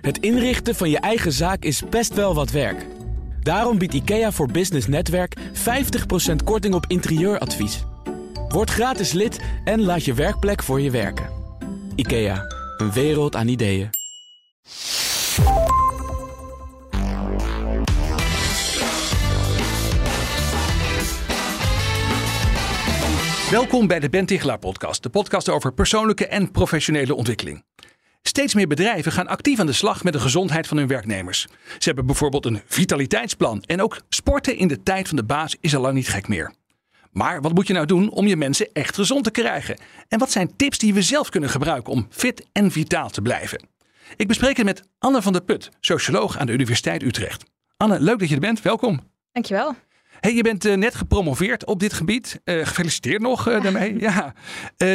Het inrichten van je eigen zaak is best wel wat werk. Daarom biedt IKEA voor Business Netwerk 50% korting op interieuradvies. Word gratis lid en laat je werkplek voor je werken. IKEA, een wereld aan ideeën. Welkom bij de Ben Tichelaar podcast, de podcast over persoonlijke en professionele ontwikkeling. Steeds meer bedrijven gaan actief aan de slag met de gezondheid van hun werknemers. Ze hebben bijvoorbeeld een vitaliteitsplan en ook sporten in de tijd van de baas is al lang niet gek meer. Maar wat moet je nou doen om je mensen echt gezond te krijgen? En wat zijn tips die we zelf kunnen gebruiken om fit en vitaal te blijven? Ik bespreek het met Anne van der Put, socioloog aan de Universiteit Utrecht. Anne, leuk dat je er bent. Welkom. Dankjewel. Hey, je bent uh, net gepromoveerd op dit gebied. Uh, gefeliciteerd nog uh, daarmee. Ja,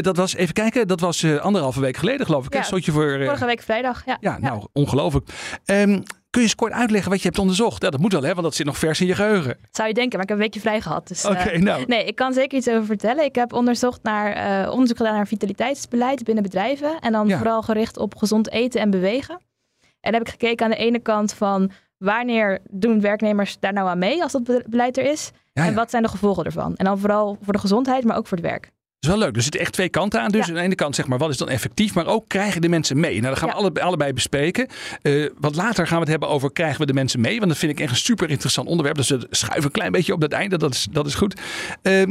dat was, even kijken, dat was anderhalve week geleden geloof ik. Ja, je voor, vorige week vrijdag. Ja, ja nou, ongelooflijk. Um, kun je eens kort uitleggen wat je hebt onderzocht? Ja, dat moet wel, hè, want dat zit nog vers in je geheugen. zou je denken, maar ik heb een weekje vrij gehad. Dus, Oké, nou. Nee, ik kan zeker iets over vertellen. Ik heb onderzocht naar, onderzoek gedaan naar vitaliteitsbeleid binnen bedrijven. En dan vooral gericht op gezond eten en bewegen. En dan heb ik gekeken aan de ene kant van wanneer doen werknemers daar nou aan mee als dat beleid er is? Ja, ja. En wat zijn de gevolgen ervan? En dan vooral voor de gezondheid, maar ook voor het werk. Dat is wel leuk. Er zitten echt twee kanten aan. Dus aan de ene kant zeg maar, wat is dan effectief? Maar ook krijgen de mensen mee? Nou, dat gaan we alle, allebei bespreken. Uh, wat later gaan we het hebben over krijgen we de mensen mee? Want dat vind ik echt een super interessant onderwerp. Dus we schuiven een klein beetje op dat einde. Dat is, dat is goed. Uh,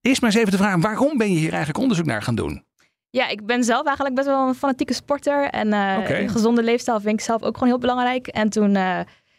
eerst maar eens even te vragen. Waarom ben je hier eigenlijk onderzoek naar gaan doen? Ja, ik ben zelf eigenlijk best wel een fanatieke sporter. En uh, okay. een gezonde leefstijl vind ik zelf ook gewoon heel belangrijk. En toen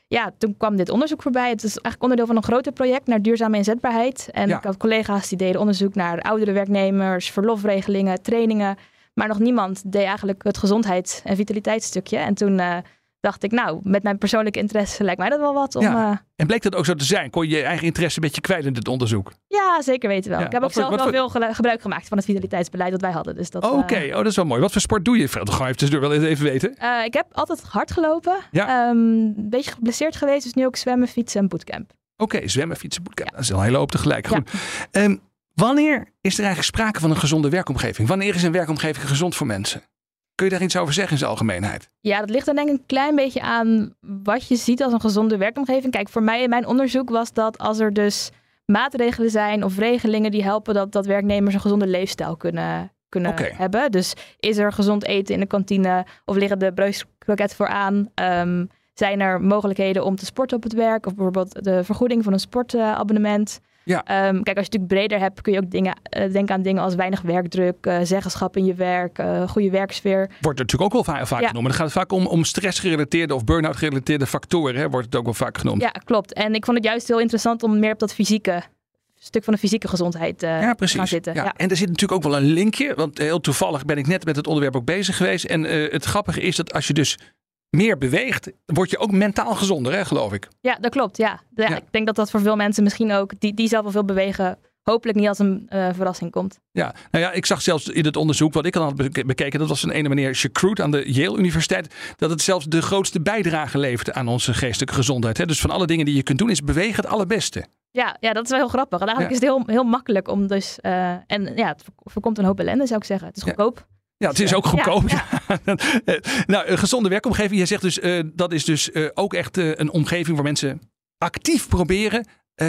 ja, toen kwam dit onderzoek voorbij. Het is eigenlijk onderdeel van een groter project naar duurzame inzetbaarheid. En ik had collega's die deden onderzoek naar oudere werknemers, verlofregelingen, trainingen. Maar nog niemand deed eigenlijk het gezondheids- en vitaliteitsstukje. En toen uh, dacht ik, nou, met mijn persoonlijke interesse lijkt mij dat wel wat om... Ja. Uh, en bleek dat ook zo te zijn? Kon je je eigen interesse een beetje kwijt in dit onderzoek? Ja, zeker weten wel. Ja. Ik heb ook zelf wel veel gebruik gemaakt van het vitaliteitsbeleid dat wij hadden. Dus Oké, okay. uh, oh, dat is wel mooi. Wat voor sport doe je? Ik ga even tussendoor wel even weten. Uh, ik heb altijd hard gelopen. Ja. Um, een beetje geblesseerd geweest, dus nu ook zwemmen, fietsen en bootcamp. Oké, okay, zwemmen, fietsen, bootcamp. Dat is een hele hoop tegelijk. Goed. Um, wanneer is er eigenlijk sprake van een gezonde werkomgeving? Wanneer is een werkomgeving gezond voor mensen? Kun je daar iets over zeggen in zijn algemeenheid? Ja, dat ligt dan denk ik een klein beetje aan wat je ziet als een gezonde werkomgeving. Kijk, voor mij in mijn onderzoek was dat als er dus maatregelen zijn of regelingen die helpen dat, dat werknemers een gezonde leefstijl kunnen, kunnen okay. hebben. Dus is er gezond eten in de kantine of liggen de broodkroketten vooraan? Um, zijn er mogelijkheden om te sporten op het werk of bijvoorbeeld de vergoeding van een sportabonnement? Ja. Um, kijk, als je het natuurlijk breder hebt, kun je ook dingen, uh, denken aan dingen als weinig werkdruk, uh, zeggenschap in je werk, uh, goede werksfeer. Wordt natuurlijk ook wel vaak, vaak ja. genoemd. Dan gaat het vaak om, om stressgerelateerde of burn-out gerelateerde factoren, hè, wordt het ook wel vaak genoemd. Ja, klopt. En ik vond het juist heel interessant om meer op dat fysieke stuk van de fysieke gezondheid uh, ja, precies. gaan zitten. Ja. ja. En er zit natuurlijk ook wel een linkje, want heel toevallig ben ik net met het onderwerp ook bezig geweest. En uh, het grappige is dat als je dus meer beweegt, word je ook mentaal gezonder, hè, geloof ik. Ja, dat klopt. Ja. ja, Ik denk dat dat voor veel mensen misschien ook, die, die zelf al veel bewegen, hopelijk niet als een uh, verrassing komt. Ja, nou ja, ik zag zelfs in het onderzoek wat ik al had bekeken, dat was een ene meneer Shakroot aan de Yale Universiteit, dat het zelfs de grootste bijdrage levert aan onze geestelijke gezondheid. Hè. Dus van alle dingen die je kunt doen, is bewegen het allerbeste. Ja, ja, dat is wel heel grappig. En eigenlijk ja. is het heel, heel makkelijk om dus, uh, en ja, het voorkomt een hoop ellende zou ik zeggen. Het is goedkoop. Ja. Ja, het is ook goedkoop. Ja, ja. nou, een gezonde werkomgeving. Jij zegt dus, uh, dat is dus uh, ook echt uh, een omgeving waar mensen actief proberen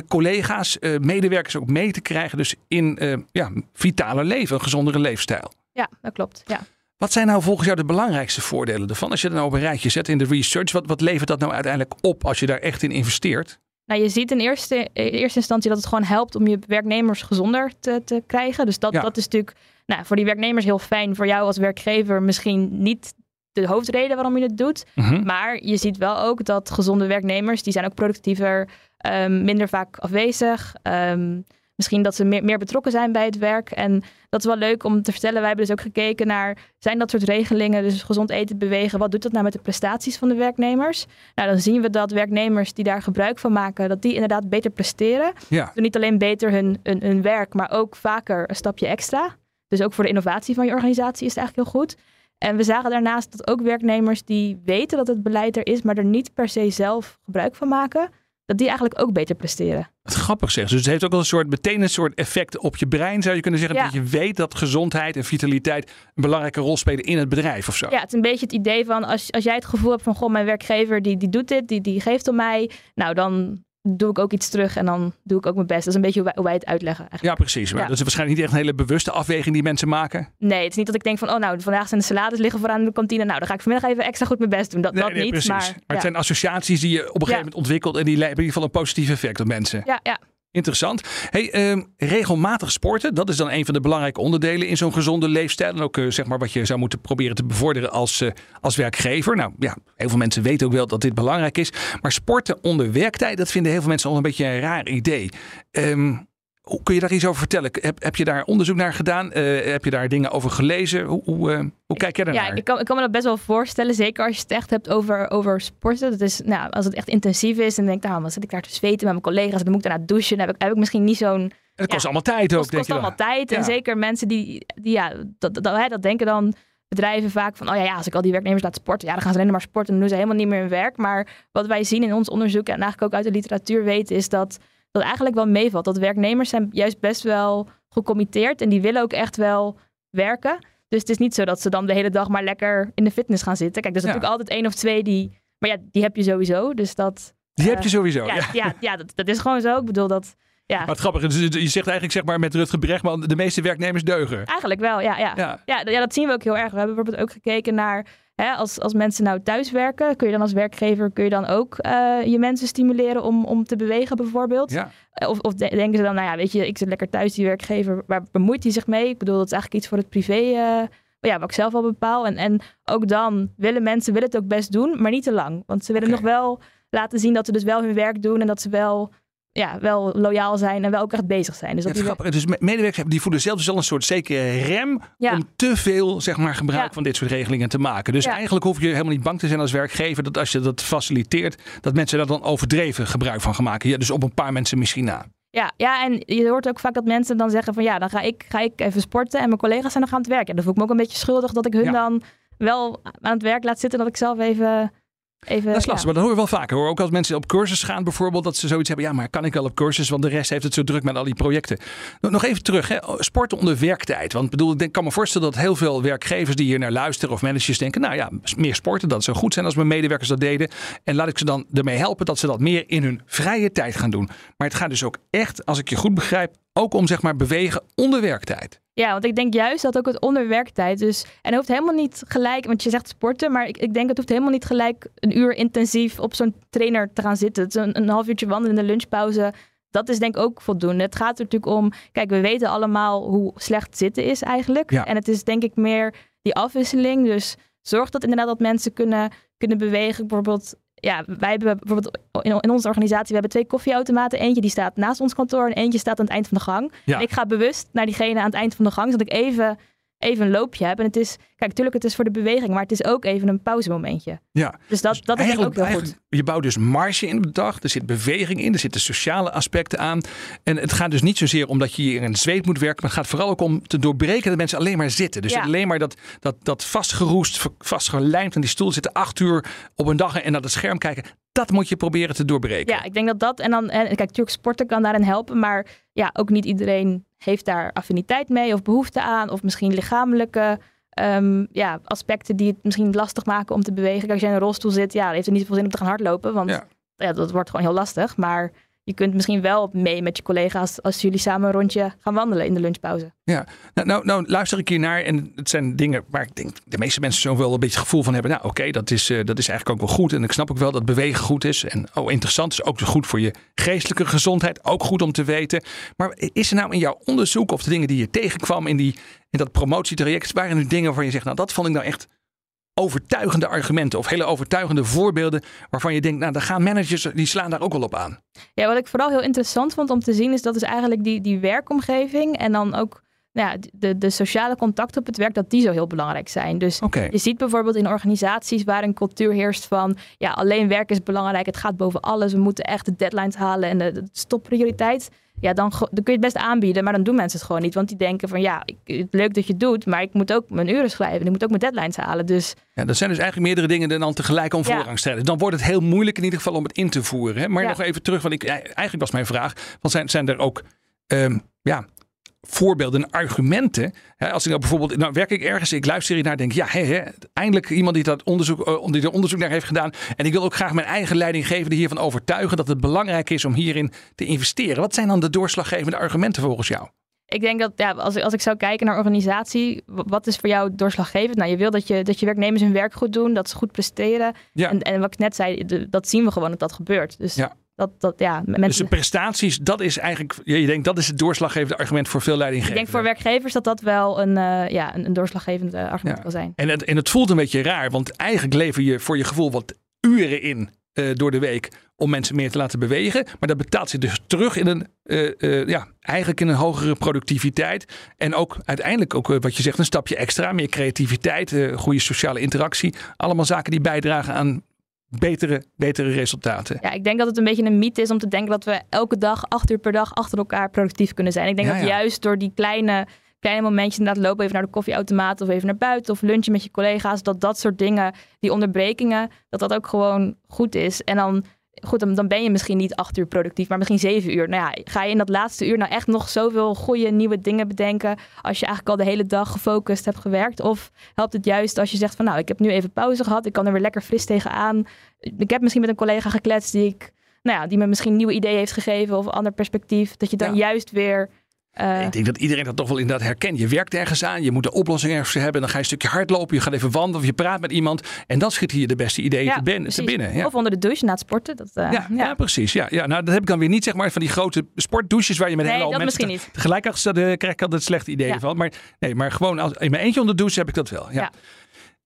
collega's, medewerkers ook mee te krijgen. Dus in ja, vitale leven, een gezondere leefstijl. Ja, dat klopt. Ja. Wat zijn nou volgens jou de belangrijkste voordelen ervan? Als je dat nou op een rijtje zet in de research, wat, wat levert dat nou uiteindelijk op als je daar echt in investeert? Nou, je ziet in eerste, in eerste instantie dat het gewoon helpt om je werknemers gezonder te, te krijgen. Dus dat, ja. dat is natuurlijk nou, voor die werknemers heel fijn. Voor jou als werkgever misschien niet de hoofdreden waarom je het doet. Mm-hmm. Maar je ziet wel ook dat gezonde werknemers, die zijn ook productiever, um, minder vaak afwezig. Um, misschien dat ze meer, meer, betrokken zijn bij het werk. En dat is wel leuk om te vertellen. Wij hebben dus ook gekeken naar, zijn dat soort regelingen, dus gezond eten, bewegen, wat doet dat nou met de prestaties van de werknemers? Nou, dan zien we dat werknemers die daar gebruik van maken, dat die inderdaad beter presteren. Ja. Doen niet alleen beter hun, hun, hun werk, maar ook vaker een stapje extra. Dus ook voor de innovatie van je organisatie is het eigenlijk heel goed. En we zagen daarnaast dat ook werknemers die weten dat het beleid er is, maar er niet per se zelf gebruik van maken, dat die eigenlijk ook beter presteren. Wat grappig zeg. Dus het heeft ook wel een soort, meteen een soort effect op je brein, zou je kunnen zeggen. Dat je weet dat gezondheid en vitaliteit een belangrijke rol spelen in het bedrijf of zo. Ja, het is een beetje het idee van als, als jij het gevoel hebt van, goh, mijn werkgever die, die doet dit, die, die geeft om mij. Nou, dan doe ik ook iets terug en dan doe ik ook mijn best. Dat is een beetje hoe wij, het uitleggen. Eigenlijk. Ja, precies. Maar dat is waarschijnlijk niet echt een hele bewuste afweging die mensen maken. Nee, het is niet dat ik denk van, oh nou, vandaag zijn de salades liggen vooraan in de kantine. Nou, dan ga ik vanmiddag even extra goed mijn best doen. Dat, dat niet. Precies. Maar, maar het zijn associaties die je op een gegeven moment ontwikkelt en die hebben in ieder geval een positief effect op mensen. Ja, ja. Interessant. Hey, ehm, regelmatig sporten, dat is dan een van de belangrijke onderdelen in zo'n gezonde leefstijl. En ook uh, zeg maar wat je zou moeten proberen te bevorderen als, uh, als werkgever. Nou ja, heel veel mensen weten ook wel dat dit belangrijk is. Maar sporten onder werktijd, dat vinden heel veel mensen al een beetje een raar idee. Um, hoe kun je daar iets over vertellen? Heb, heb je daar onderzoek naar gedaan? Uh, heb je daar dingen over gelezen? Hoe, hoe, uh, hoe kijk jij daarnaar? Ja, ik kan, ik kan me dat best wel voorstellen. Zeker als je het echt hebt over, over sporten. Dat is, nou, als het echt intensief is en denk nou, dan zit ik daar te zweten met mijn collega's. Dan moet ik daarna douchen. Dan heb ik, heb ik misschien niet zo'n... Het kost allemaal tijd ook, Het kost allemaal tijd. En zeker mensen die, die ja, dat, dat, dat, dat denken dan bedrijven vaak van, oh ja, ja, als ik al die werknemers laat sporten, ja, dan gaan ze alleen maar sporten en dan doen ze helemaal niet meer hun werk. Maar wat wij zien in ons onderzoek en eigenlijk ook uit de literatuur weten, is dat dat eigenlijk wel meevalt. Dat werknemers zijn juist best wel gecommitteerd en die willen ook echt wel werken. Dus het is niet zo dat ze dan de hele dag maar lekker in de fitness gaan zitten. Kijk, er zijn natuurlijk altijd één of twee die... Maar ja, die heb je sowieso. Dus dat... Die heb je eh, sowieso, ja. Ja, ja, dat, dat, is gewoon zo. Ik bedoel dat... Ja. Maar het grappige is, je zegt eigenlijk zeg maar met Rutger Brechtman, de meeste werknemers deugen. Eigenlijk wel, ja. Ja. Ja. ja. ja dat zien we ook heel erg. We hebben bijvoorbeeld ook gekeken naar Hè, als, als mensen nou thuis werken, kun je dan als werkgever kun je dan ook uh, je mensen stimuleren om, om te bewegen bijvoorbeeld? Ja. Of, of denken ze dan, nou ja, weet je, ik zit lekker thuis, die werkgever, waar bemoeit hij zich mee? Ik bedoel, dat is eigenlijk iets voor het privé, uh, ja, wat ik zelf al bepaal. En, en ook dan willen mensen willen het ook best doen, maar niet te lang. Want ze willen nog wel laten zien dat ze dus wel hun werk doen en dat ze wel ja, wel loyaal zijn en wel ook echt bezig zijn. Dus, dat ja, die... dus medewerkers die voelen zelf dus al een soort zekere rem om te veel zeg maar, gebruik van dit soort regelingen te maken. Dus eigenlijk hoef je helemaal niet bang te zijn als werkgever dat als je dat faciliteert, dat mensen daar dan overdreven gebruik van gaan maken. Ja, dus op een paar mensen misschien na. Ja, ja, en je hoort ook vaak dat mensen dan zeggen van ja, dan ga ik, ga ik even sporten en mijn collega's zijn nog aan het werken. En dan voel ik me ook een beetje schuldig dat ik hun dan wel aan het werk laat zitten, dat ik zelf even Even, dat is lastig, maar dat hoor je wel vaker. Hoor. Ook als mensen op cursus gaan bijvoorbeeld, dat ze zoiets hebben. Ja, maar kan ik wel op cursus, want de rest heeft het zo druk met al die projecten. Nog even terug, hè. sporten onder werktijd. Want bedoel, ik kan me voorstellen dat heel veel werkgevers die hier naar luisteren of managers denken, nou ja, meer sporten, dat zou goed zijn als mijn medewerkers dat deden. En laat ik ze dan ermee helpen dat ze dat meer in hun vrije tijd gaan doen. Maar het gaat dus ook echt, als ik je goed begrijp, ook om zeg maar bewegen onder werktijd. Ja, want ik denk juist dat ook het onder werktijd dus... En het hoeft helemaal niet gelijk, want je zegt sporten... maar ik, ik denk het hoeft helemaal niet gelijk een uur intensief op zo'n trainer te gaan zitten. Een, een half uurtje wandelen in de lunchpauze. Dat is denk ik ook voldoende. Het gaat er natuurlijk om... Kijk, we weten allemaal hoe slecht zitten is eigenlijk. Ja. En het is denk ik meer die afwisseling. Dus zorg dat inderdaad dat mensen kunnen, kunnen bewegen. Bijvoorbeeld ja, wij hebben bijvoorbeeld in, onze organisatie, we hebben twee koffieautomaten. Eentje die staat naast ons kantoor en eentje staat aan het eind van de gang. ik ga bewust naar diegene aan het eind van de gang, zodat ik even even een loopje heb. En het is, kijk, natuurlijk, het is voor de beweging, maar het is ook even een pauzemomentje. Ja. Dus dat, dat is ook heel goed. Je bouwt dus marge in de dag, er zit beweging in, er zitten sociale aspecten aan. En het gaat dus niet zozeer omdat je hier in een zweet moet werken, maar het gaat vooral ook om te doorbreken dat mensen alleen maar zitten. Dus alleen maar dat, dat, dat vastgeroest, vastgelijmd aan die stoel zitten acht uur op een dag en naar het scherm kijken. Dat moet je proberen te doorbreken. Ja, ik denk dat dat. En dan, en, kijk, natuurlijk, sporten kan daarin helpen. Maar ja, ook niet iedereen heeft daar affiniteit mee of behoefte aan. Of misschien lichamelijke um, ja, aspecten die het misschien lastig maken om te bewegen. Als je in een rolstoel zit, ja, dan heeft het niet zoveel zin om te gaan hardlopen. Want ja. ja dat wordt gewoon heel lastig. Maar je kunt misschien wel mee met je collega's als jullie samen een rondje gaan wandelen in de lunchpauze. Ja, nou, nou, nou luister ik hier naar en het zijn dingen waar ik denk de meeste mensen zo wel een beetje het gevoel van hebben. Nou oké, dat, is, uh, dat is eigenlijk ook wel goed en ik snap ook wel dat bewegen goed is. En oh interessant, is ook goed voor je geestelijke gezondheid, ook goed om te weten. Maar is er nou in jouw onderzoek of de dingen die je tegenkwam in, die, in dat promotietraject, waren er dingen waarvan je zegt, nou dat vond ik nou echt overtuigende argumenten of hele overtuigende voorbeelden waarvan je denkt, nou, dan gaan managers, die slaan daar ook wel op aan. Ja, wat ik vooral heel interessant vond om te zien is dat is eigenlijk die, die werkomgeving en dan ook nou ja, de, de sociale contacten op het werk, dat die zo heel belangrijk zijn. Dus je ziet bijvoorbeeld in organisaties waar een cultuur heerst van, ja, alleen werk is belangrijk, het gaat boven alles, we moeten echt de deadlines halen en de, de stopprioriteit. Ja, dan, dan kun je het best aanbieden, maar dan doen mensen het gewoon niet. Want die denken van, ja, ik, leuk dat je het doet, maar ik moet ook mijn uren schrijven en ik moet ook mijn deadlines halen. Dus... Ja, dat zijn dus eigenlijk meerdere dingen dan tegelijk om voorrang stellen. Dan wordt het heel moeilijk in ieder geval om het in te voeren. Hè? Maar nog even terug, want ik, eigenlijk was mijn vraag, want zijn, zijn er ook um, ja, voorbeelden en argumenten. als ik nou bijvoorbeeld, nou werk ik ergens, ik luister hier naar, denk ja, he, eindelijk iemand die dat onderzoek, uh, die er onderzoek naar heeft gedaan. En ik wil ook graag mijn eigen leidinggevende hiervan overtuigen dat het belangrijk is om hierin te investeren. Wat zijn dan de doorslaggevende argumenten volgens jou? Ik denk dat ja, als, ik, als ik zou kijken naar organisatie, wat is voor jou doorslaggevend? Nou, je wil dat je, dat je werknemers hun werk goed doen, dat ze goed presteren. Ja. En, en wat ik net zei, dat zien we gewoon dat dat gebeurt. Dus ja. Dat, dat, ja, mensen... Dus de prestaties, dat is eigenlijk, je denkt dat is het doorslaggevende argument voor veel leidinggevenden. Ik denk voor werkgevers dat dat wel een, uh, ja, een, doorslaggevend argument kan zijn. En het, en het voelt een beetje raar, want eigenlijk lever je voor je gevoel wat uren in uh, door de week om mensen meer te laten bewegen. Maar dat betaalt zich dus terug in een, uh, ja, eigenlijk in een hogere productiviteit. En ook uiteindelijk ook wat je zegt, een stapje extra, meer creativiteit, goede sociale interactie. Allemaal zaken die bijdragen aan betere, betere resultaten. Ja, ik denk dat het een beetje een mythe is om te denken dat we elke dag, acht uur per dag, achter elkaar productief kunnen zijn. Ik denk dat juist door die kleine, kleine momentjes, inderdaad lopen even naar de koffieautomaat of even naar buiten of lunchen met je collega's, dat dat soort dingen, die onderbrekingen, dat dat ook gewoon goed is. En dan goed, dan, dan ben je misschien niet acht uur productief, maar misschien zeven uur. Nou ja, ga je in dat laatste uur nou echt nog zoveel goede nieuwe dingen bedenken als je eigenlijk al de hele dag gefocust hebt gewerkt? Of helpt het juist als je zegt van nou, ik heb nu even pauze gehad, ik kan er weer lekker fris tegenaan. Ik heb misschien met een collega gekletst die ik, nou ja, die me misschien nieuwe ideeën heeft gegeven of een ander perspectief. Dat je dan juist weer uh, ik denk dat iedereen dat toch wel inderdaad herkent. Je werkt ergens aan, je moet een oplossing ergens hebben. Dan ga je een stukje hardlopen, je gaat even wandelen of je praat met iemand. En dan schiet hier de beste ideeën te, binnen. Ja. Of onder de douche na het sporten. Dat, uh, ja, ja, precies. Ja, ja, nou, dat heb ik dan weer niet zeg maar van die grote sportdouches waar je met nee, hele mensen te, tegelijk achter staat. Daar krijg ik altijd slechte ideeën van. Maar, nee, maar gewoon als, in mijn eentje onder de douche heb ik dat wel. ja.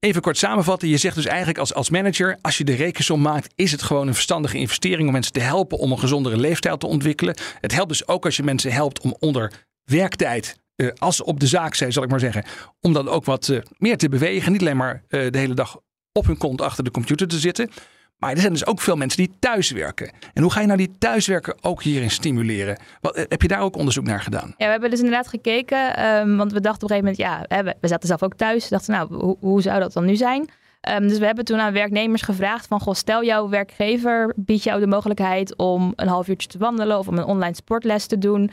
Even kort samenvatten. Je zegt dus eigenlijk als, als manager, als je de rekensom maakt, is het gewoon een verstandige investering om mensen te helpen om een gezondere leefstijl te ontwikkelen. Het helpt dus ook als je mensen helpt om onder werktijd uh, als op de zaak zijn, zal ik maar zeggen, om dan ook wat uh, meer te bewegen. Niet alleen maar uh, de hele dag op hun kont achter de computer te zitten. Maar er zijn dus ook veel mensen die thuiswerken. En hoe ga je nou die thuiswerken ook hierin stimuleren? Wat, heb je daar ook onderzoek naar gedaan? Ja, we hebben dus inderdaad gekeken. Um, want we dachten op een gegeven moment, ja, we, zaten zelf ook thuis. We dachten, nou, hoe, hoe zou dat dan nu zijn? Um, dus we hebben toen aan werknemers gevraagd van, goh, stel jouw werkgever biedt jou de mogelijkheid om een half uurtje te wandelen of om een online sportles te doen.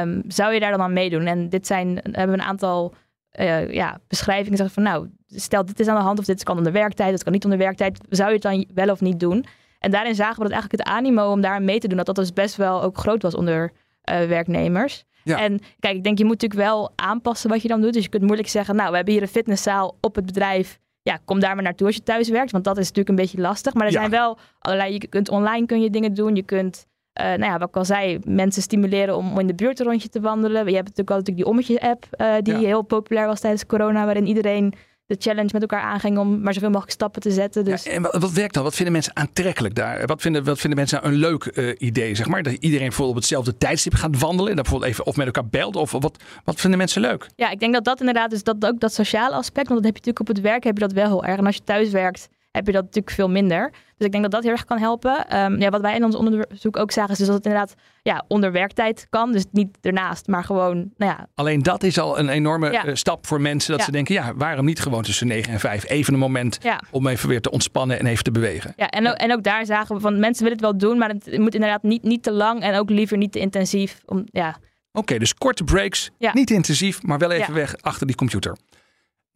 Um, zou je daar dan aan meedoen? En dit zijn, hebben we een aantal uh, ja, beschrijvingen zeggen van nou, stel dit is aan de hand of dit kan onder werktijd, dat kan niet onder werktijd. Zou je het dan wel of niet doen? En daarin zagen we dat eigenlijk het animo om daar mee te doen, dat dat dus best wel ook groot was onder uh, werknemers. Ja. En kijk, ik denk je moet natuurlijk wel aanpassen wat je dan doet. Dus je kunt moeilijk zeggen, nou, we hebben hier een fitnesszaal op het bedrijf. Ja, kom daar maar naartoe als je thuis werkt, want dat is natuurlijk een beetje lastig. Maar er zijn wel allerlei, je kunt online kun je dingen doen. Je kunt uh, nou ja, wat ik al zei, mensen stimuleren om in de buurt een rondje te wandelen. Je hebt natuurlijk al natuurlijk die ommetje-app, uh, die heel populair was tijdens corona, waarin iedereen de challenge met elkaar aanging om maar zoveel mogelijk stappen te zetten. Dus... Ja, en wat, wat, werkt dan? Wat vinden mensen aantrekkelijk daar? Wat vinden, wat vinden mensen een leuk uh, idee? Zeg maar? Dat iedereen bijvoorbeeld op hetzelfde tijdstip gaat wandelen en dat bijvoorbeeld even of met elkaar belt? Of wat, wat vinden mensen leuk? Ja, ik denk dat dat inderdaad is dat ook dat sociale aspect, want dat heb je natuurlijk op het werk heb je dat wel heel erg. En als je thuis werkt, heb je dat natuurlijk veel minder. Dus ik denk dat dat heel erg kan helpen. Um, ja, wat wij in ons onderzoek ook zagen, is dus dat het inderdaad ja, onder werktijd kan. Dus niet ernaast, maar gewoon. Nou ja. Alleen dat is al een enorme eh, stap voor mensen. Dat ze denken, ja, waarom niet gewoon tussen 9 en 5 even een moment om even weer te ontspannen en even te bewegen. Ja, en, ook, en ook daar zagen we van mensen willen het wel doen, maar het moet inderdaad niet, niet te lang en ook liever niet te intensief. Om, ja. Oké, dus korte breaks, niet intensief, maar wel even weg achter die computer.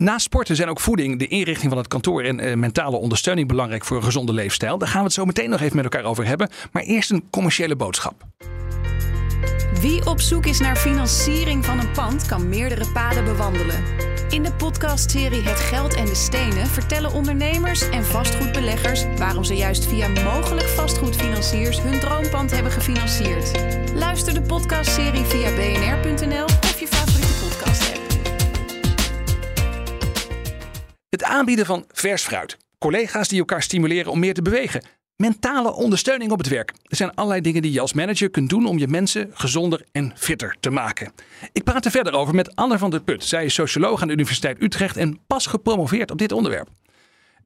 Naast sporten zijn ook voeding, de inrichting van het kantoor en uh, mentale ondersteuning belangrijk voor een gezonde leefstijl. Daar gaan we het zo meteen nog even met elkaar over hebben. Maar eerst een commerciële boodschap. Wie op zoek is naar financiering van een pand, kan meerdere paden bewandelen. In de podcastserie Het Geld en de Stenen vertellen ondernemers en vastgoedbeleggers waarom ze juist via mogelijk vastgoedfinanciers hun droompand hebben gefinancierd. Luister de podcastserie via bnr.nl of je favoriete Het aanbieden van vers fruit. Collega's die elkaar stimuleren om meer te bewegen. Mentale ondersteuning op het werk. Er zijn allerlei dingen die je als manager kunt doen om je mensen gezonder en fitter te maken. Ik praat er verder over met Anne van der Put. Zij is socioloog aan de Universiteit Utrecht en pas gepromoveerd op dit onderwerp.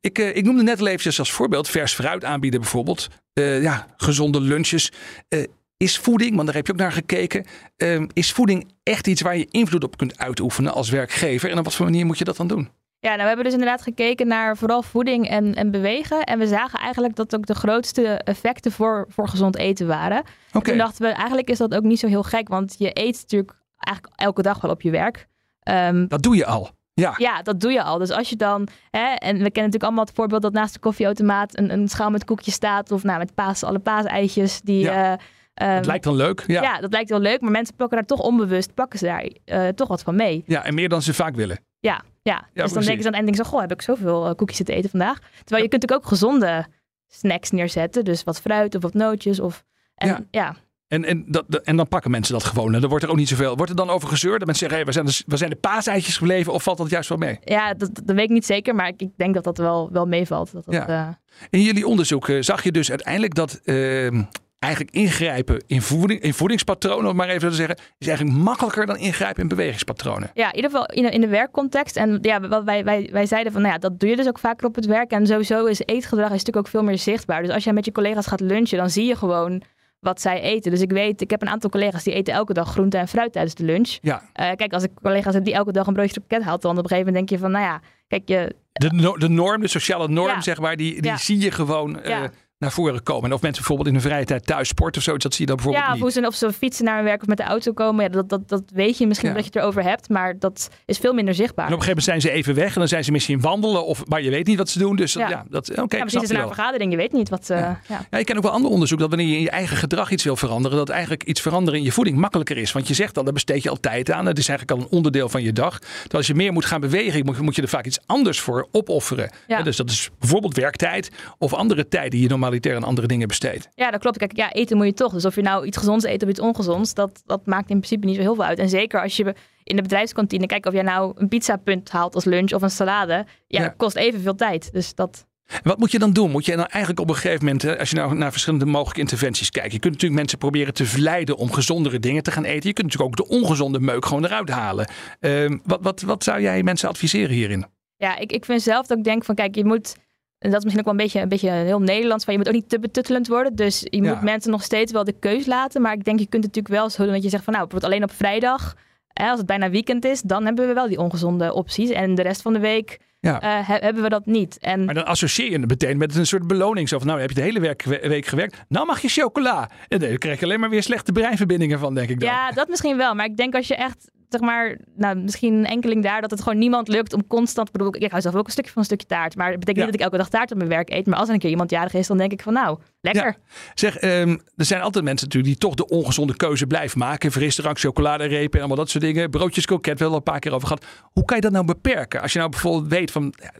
Ik, uh, ik noemde net al als voorbeeld vers fruit aanbieden bijvoorbeeld. Uh, ja, gezonde lunches. Uh, is voeding, want daar heb je ook naar gekeken, ehm, is voeding echt iets waar je invloed op kunt uitoefenen als werkgever? En op wat voor manier moet je dat dan doen? Ja, nou, we hebben dus inderdaad gekeken naar vooral voeding en, en bewegen. En we zagen eigenlijk dat ook de grootste effecten voor, voor gezond eten waren. Okay. Toen dachten we, eigenlijk is dat ook niet zo heel gek, want je eet natuurlijk eigenlijk elke dag wel op je werk. Um, dat doe je al. Ja. ja, dat doe je al. Dus als je dan, hè, en we kennen natuurlijk allemaal het voorbeeld dat naast de koffieautomaat een, een schaal met koekjes staat. Of nou, met paas, alle paaseitjes die. Ja. Uh, het lijkt dan leuk. Ja. ja, dat lijkt wel leuk, maar mensen pakken daar toch onbewust, pakken ze daar uh, toch wat van mee. Ja, en meer dan ze vaak willen. Ja, ja. dus dan denken ze aan het einde, zo, goh, heb ik zoveel uh, koekjes te eten vandaag. Terwijl je kunt natuurlijk ook gezonde snacks neerzetten. Dus wat fruit of wat nootjes. Of, en, ja. ja. En, en, dat, en dan pakken mensen dat gewoon. En dan wordt er ook niet zoveel. Wordt er dan over gezeurd? Dat mensen zeggen, hey, we, zijn de, we zijn de paaseitjes gebleven. Of valt dat juist wel mee? Ja, dat, dat weet ik niet zeker. Maar ik, ik denk dat dat wel, wel meevalt. Dat dat, ja. uh... In jullie onderzoek uh, zag je dus uiteindelijk dat uh, eigenlijk ingrijpen in, voeding, in voedingspatronen, om maar even te zeggen, is eigenlijk makkelijker dan ingrijpen in bewegingspatronen. Ja, in ieder geval in, in de werkcontext. En ja, wat wij, wij, wij zeiden van, nou ja, dat doe je dus ook vaker op het werk. En sowieso is eetgedrag is natuurlijk ook veel meer zichtbaar. Dus als jij met je collega's gaat lunchen, dan zie je gewoon wat zij eten. Dus ik weet, ik heb een aantal collega's die eten elke dag groente en fruit tijdens de lunch. Ja. Uh, kijk, als ik collega's heb die elke dag een broodje pakket haalt, dan op een gegeven moment denk je van, nou ja, kijk je... De, no de norm, de sociale norm, ja. zeg maar, die, die ja. zie je gewoon... Uh, naar voren komen. En of mensen bijvoorbeeld in hun vrije tijd thuis sporten of zoiets, dat zie je dan bijvoorbeeld ja, niet. Of, ze, of ze fietsen naar hun werk of met de auto komen. Ja, dat, dat, dat weet je misschien ja. dat je het erover hebt, maar dat is veel minder zichtbaar. En op een gegeven moment zijn ze even weg en dan zijn ze misschien wandelen, of, maar je weet niet wat ze doen. Dus ja, ja dat oké. Okay, ja, misschien is naar een vergadering, je weet niet wat. Uh, ja. Ja. ik ken ook wel ander onderzoek dat wanneer je in je eigen gedrag iets wil veranderen, dat eigenlijk iets veranderen in je voeding makkelijker is. Want je zegt al, daar besteed je al tijd aan. Het is eigenlijk al een onderdeel van je dag. Dus als je meer moet gaan bewegen, moet, moet je er vaak iets anders voor opofferen. Ja. dus dat is bijvoorbeeld werktijd of andere tijd die je normaliter aan andere dingen besteedt. Ja, dat klopt. Kijk, ja, eten moet je toch. Dus of je nou iets gezonds eet of iets ongezonds, dat, dat maakt in principe niet zo heel veel uit. En zeker als je in de bedrijfskantine, kijk of jij nou een pizzapunt haalt als lunch of een salade, ja, ja. kost evenveel tijd. Dus dat... Wat moet je dan doen? Moet je nou eigenlijk op een gegeven moment, als je nou naar verschillende mogelijke interventies kijkt, je kunt natuurlijk mensen proberen te verleiden om gezondere dingen te gaan eten. Je kunt natuurlijk ook de ongezonde meuk gewoon eruit halen. Uh, wat, wat, wat zou jij mensen adviseren hierin? Ja, ik, ik vind zelf dat ik denk van kijk, je moet en dat is misschien ook wel een beetje, een beetje heel Nederlands. Van je moet ook niet te betuttelend worden. Dus je moet mensen nog steeds wel de keus laten. Maar ik denk, je kunt het natuurlijk wel zo doen dat je zegt van nou, bijvoorbeeld alleen op vrijdag. Hè, als het bijna weekend is, dan hebben we wel die ongezonde opties. En de rest van de week ja. uh, hebben we dat niet. En... Maar dan associeer je het meteen met een soort beloning. Zo van, nou heb je de hele werk, week gewerkt. Nou mag je chocola. En dan krijg je alleen maar weer slechte breinverbindingen van, denk ik dan. Ja, dat misschien wel. Maar ik denk als je echt zeg maar, nou, misschien een enkeling daar dat het gewoon niemand lukt om constant. Ik bedoel, ik hou zelf ook een stukje van een stukje taart. Maar het betekent niet dat ik elke dag taart op mijn werk eet. Maar als er een keer iemand jarig is, dan denk ik van nou, lekker. Ja. Zeg, um, er zijn altijd mensen natuurlijk die toch de ongezonde keuze blijven maken. Frisdrank, chocoladerepen en allemaal dat soort dingen. Broodjes kroket, wel een paar keer over gehad. Hoe kan je dat nou beperken? Als je nou bijvoorbeeld weet van. Ja,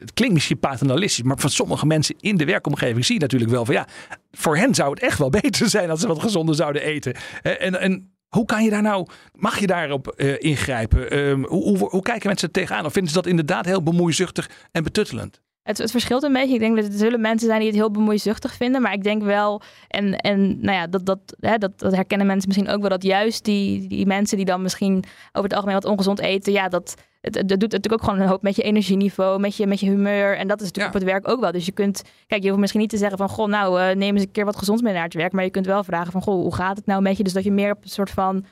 het klinkt misschien paternalistisch, maar van sommige mensen in de werkomgeving zie je natuurlijk wel van ja, voor hen zou het echt wel beter zijn als ze wat gezonder zouden eten. En, en hoe kan je daar nou, mag je daarop uh, ingrijpen? Um, hoe, hoe, hoe, kijken mensen tegenaan? Of vinden ze dat inderdaad heel bemoeizuchtig en betuttelend? Het, het, verschilt een beetje. Ik denk dat er zullen mensen zijn die het heel bemoeizuchtig vinden. Maar ik denk wel, en, en nou ja, dat, dat, hè, dat, dat herkennen mensen misschien ook wel, dat juist die, die mensen die dan misschien over het algemeen wat ongezond eten, ja, dat, het, het, doet natuurlijk ook gewoon een hoop met je energieniveau, met je, met je humeur. En dat is natuurlijk ja. op het werk ook wel. Dus je kunt, kijk, je hoeft misschien niet te zeggen van, goh, nou, uh, neem eens een keer wat gezonds mee naar het werk. Maar je kunt wel vragen van, goh, hoe gaat het nou met je? Dus dat je meer op een soort van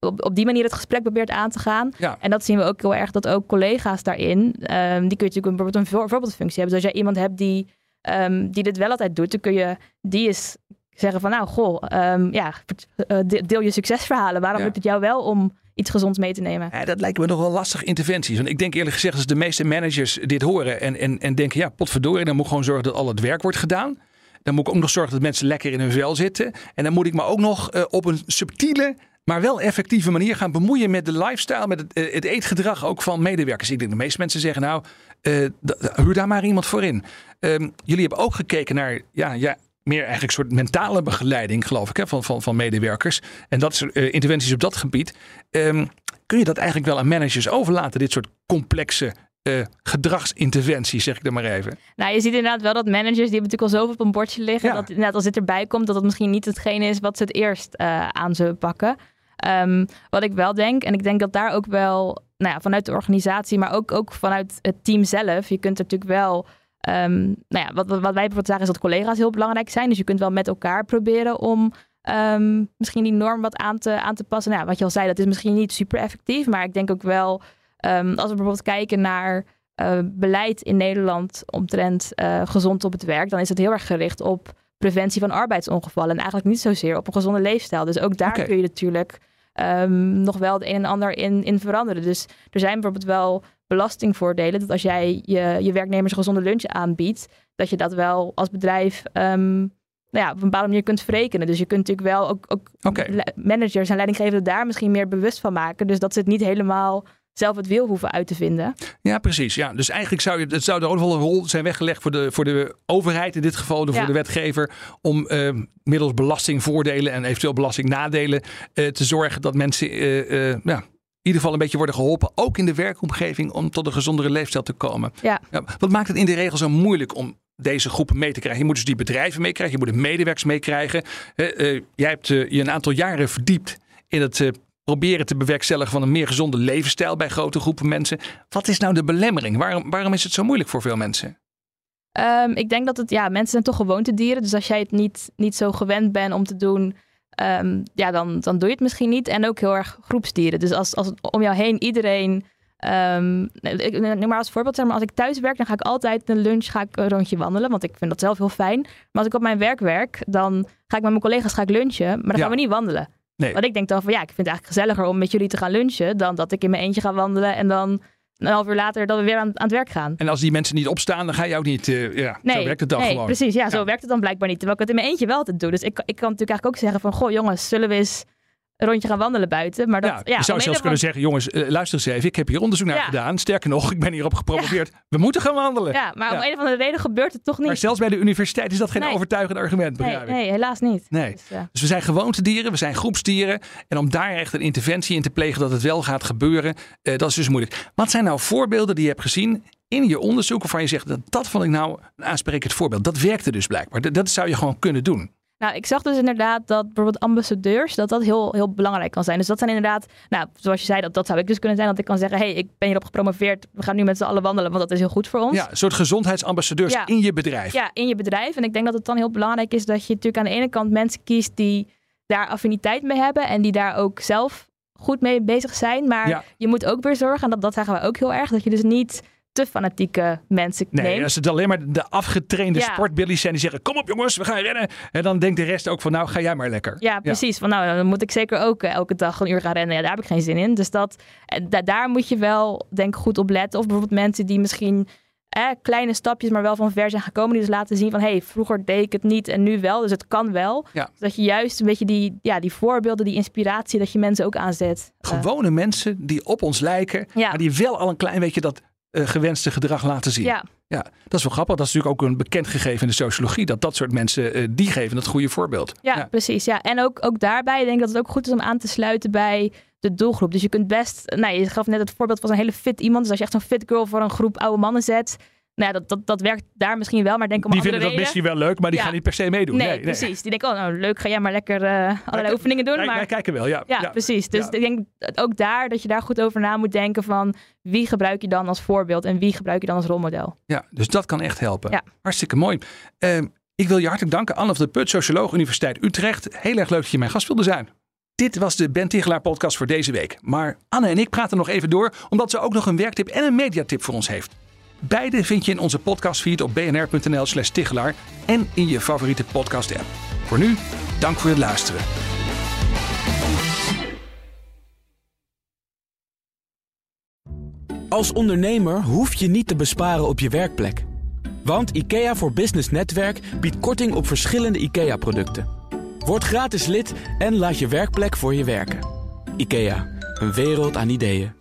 op, op die manier het gesprek probeert aan te gaan. Ja. En dat zien we ook heel erg, dat ook collega's daarin, um, die kun je natuurlijk bijvoorbeeld een voor, voorbeeldfunctie hebben. Dus als jij iemand hebt die, um, die dit wel altijd doet, dan kun je die eens zeggen van, nou, goh, um, ja, deel je succesverhalen. Waarom ja. lukt het jou wel om iets gezonds mee te nemen? Ja, dat lijkt me nog wel lastige interventies. Want ik denk eerlijk gezegd, als de meeste managers dit horen en, en, en denken, ja, potverdorie, dan moet gewoon zorgen dat al het werk wordt gedaan. Dan moet ik ook nog zorgen dat mensen lekker in hun vel zitten. En dan moet ik me ook nog uh, op een subtiele maar wel effectieve manier gaan bemoeien met de lifestyle, met het, het eetgedrag ook van medewerkers. Ik denk de meeste mensen zeggen nou, uh, huur daar maar iemand voor in. Um, jullie hebben ook gekeken naar, ja, ja, meer eigenlijk een soort mentale begeleiding, geloof ik, hè, van, van, van medewerkers. En dat is uh, interventies op dat gebied. Um, kun je dat eigenlijk wel aan managers overlaten, dit soort complexe uh, gedragsinterventie, zeg ik er maar even. Nou, je ziet inderdaad wel dat managers, die hebben natuurlijk al zoveel op een bordje liggen, ja. dat inderdaad als dit erbij komt, dat het misschien niet hetgene is wat ze het eerst uh, aan zullen pakken. Um, wat ik wel denk, en ik denk dat daar ook wel, nou ja, vanuit de organisatie, maar ook, ook vanuit het team zelf, je kunt natuurlijk wel Um, nou ja, wat, wat, wij bijvoorbeeld zagen is dat collega's heel belangrijk zijn. Dus je kunt wel met elkaar proberen om um, misschien die norm wat aan te, aan te passen. Nou, wat je al zei, dat is misschien niet super effectief. Maar ik denk ook wel, als we bijvoorbeeld kijken naar uh, beleid in Nederland omtrent uh, gezond op het werk, dan is het heel erg gericht op preventie van arbeidsongevallen. En eigenlijk niet zozeer op een gezonde leefstijl. Dus ook daar okay. kun je natuurlijk um, nog wel het een en ander in, in veranderen. Dus er zijn bijvoorbeeld wel belastingvoordelen. Dat als jij je, je werknemers een gezonde lunch aanbiedt, dat je dat wel als bedrijf um, nou ja, op een bepaalde manier kunt verrekenen. Dus je kunt natuurlijk wel ook, ook okay. managers en leidinggevenden daar misschien meer bewust van maken. Dus dat ze het niet helemaal zelf het wil hoeven uit te vinden. Ja, precies. Ja. Dus eigenlijk zou, je, het zou er ook wel een rol zijn weggelegd voor de, voor de overheid in dit geval, voor de wetgever, om uh, middels belastingvoordelen en eventueel belastingnadelen uh, te zorgen dat mensen uh, ja, in ieder geval een beetje worden geholpen, ook in de werkomgeving, om tot een gezondere leefstijl te komen. Ja. ja. wat maakt het in de regel zo moeilijk om deze groepen mee te krijgen? Je moet dus die bedrijven meekrijgen, je moet de medewerkers meekrijgen. Jij hebt je een aantal jaren verdiept in het proberen te bewerkstelligen van een meer gezonde levensstijl bij grote groepen mensen. Wat is nou de belemmering? Waarom, waarom is het zo moeilijk voor veel mensen? Um, ik denk dat het, ja, mensen zijn toch gewoontedieren. Dus als jij het niet, niet zo gewend bent om te doen, um, ja, dan, dan doe je het misschien niet. En ook heel erg groepsdieren. Dus als, als om jou heen iedereen. Um, ik, neem maar als voorbeeld, zeg maar, als ik thuis werk, dan ga ik altijd een lunch ga ik een rondje wandelen. Want ik vind dat zelf heel fijn. Maar als ik op mijn werk werk, dan ga ik met mijn collega's ga ik lunchen. Maar dan ja. gaan we niet wandelen. Nee. Want ik denk dan van ja, ik vind het eigenlijk gezelliger om met jullie te gaan lunchen dan dat ik in mijn eentje ga wandelen en dan een half uur later dat we weer aan, aan het werk gaan. En als die mensen niet opstaan, dan ga je ook niet. Uh, ja, nee, zo werkt het dan nee, gewoon. Precies, ja, zo werkt het dan blijkbaar niet. Terwijl ik het in mijn eentje wel altijd doe. Dus ik, ik kan natuurlijk eigenlijk ook zeggen van goh jongens, zullen we eens een rondje gaan wandelen buiten. Maar dat, ja, ja, je zou zelfs kunnen zeggen, jongens, uh, luister eens even. Ik heb hier onderzoek naar ja. gedaan. Sterker nog, ik ben hierop gepromoveerd. We moeten gaan wandelen. Ja, maar om een of andere reden gebeurt het toch niet. Maar zelfs bij de universiteit is dat geen nee. overtuigend argument, begrijp nee, nee, helaas niet. Nee. Dus, dus, we zijn gewoontedieren, we zijn groepsdieren. En om daar echt een interventie in te plegen dat het wel gaat gebeuren, uh, dat is dus moeilijk. Wat zijn nou voorbeelden die je hebt gezien in je onderzoek waarvan je zegt, dat, dat vond ik nou een aansprekend voorbeeld. Dat werkte dus blijkbaar. Dat, dat zou je gewoon kunnen doen. Nou, ik zag dus inderdaad dat bijvoorbeeld ambassadeurs, dat dat heel, heel belangrijk kan zijn. Dus dat zijn inderdaad, nou, zoals je zei, dat, dat zou ik dus kunnen zijn. Dat ik kan zeggen, hé, hey, ik ben hierop gepromoveerd. We gaan nu met z'n allen wandelen, want dat is heel goed voor ons. Ja, een soort gezondheidsambassadeurs ja. in je bedrijf. Ja, in je bedrijf. En ik denk dat het dan heel belangrijk is dat je natuurlijk aan de ene kant mensen kiest die daar affiniteit mee hebben. En die daar ook zelf goed mee bezig zijn. Maar ja. je moet ook weer zorgen, en dat, dat zeggen we ook heel erg, dat je dus niet te fanatieke mensen nee, neemt. als het alleen maar de afgetrainde Ja. sportbillies zijn die zeggen: Kom op jongens, we gaan rennen. En dan denkt de rest ook van: Nou, ga jij maar lekker. Ja, precies. Van nou, dan moet ik zeker ook eh, elke dag een uur gaan rennen. Ja, daar heb ik geen zin in. Dus dat, eh, da- daar moet je wel, denk ik, goed op letten. Of bijvoorbeeld mensen die misschien eh, kleine stapjes, maar wel van ver zijn gekomen. Die dus laten zien van, hé, hey, vroeger deed ik het niet en nu wel. Dus het kan wel. Ja. Dat je juist een beetje die, ja, die voorbeelden, die inspiratie, dat je mensen ook aanzet. Gewone mensen die op ons lijken, Ja. maar die wel al een klein beetje dat gewenste gedrag laten zien. ja. Ja, dat is wel grappig. Dat is natuurlijk ook een bekend gegeven in de sociologie. Dat dat soort mensen, eh, die geven het goede voorbeeld. Ja, precies. Ja. En ook, ook daarbij denk ik dat het ook goed is om aan te sluiten bij de doelgroep. Dus je kunt best, nou, je gaf net het voorbeeld van een hele fit iemand. Dus als je echt zo'n fit girl voor een groep oude mannen zet, nou, ja, dat, dat, dat werkt daar misschien wel, maar denk om Die vinden dat reden. misschien wel leuk, maar die Ja. gaan niet per se meedoen. Nee, precies. Die denken, oh nou leuk, ga jij maar lekker eh, allerlei oefeningen doen. Wij, maar wij kijken wel, ja. ja, precies. Dus Ja. ik denk dat ook daar dat je daar goed over na moet denken van wie gebruik je dan als voorbeeld en wie gebruik je dan als rolmodel. Ja, dus dat kan echt helpen. Ja. Hartstikke mooi. Ehm, ik wil je hartelijk danken, Anne van de Put, socioloog Universiteit Utrecht. Heel erg leuk dat je mijn gast wilde zijn. Dit was de Ben Tichelaar podcast voor deze week. Maar Anne en ik praten nog even door, omdat ze ook nog een werktip en een mediatip voor ons heeft. Beide vind je in onze podcastfeed op bnr.nl slash Tichelaar en in je favoriete podcast app. Voor nu, dank voor het luisteren. Als ondernemer hoef je niet te besparen op je werkplek. Want IKEA voor Business Netwerk biedt korting op verschillende IKEA-producten. Word gratis lid en laat je werkplek voor je werken. IKEA, een wereld aan ideeën.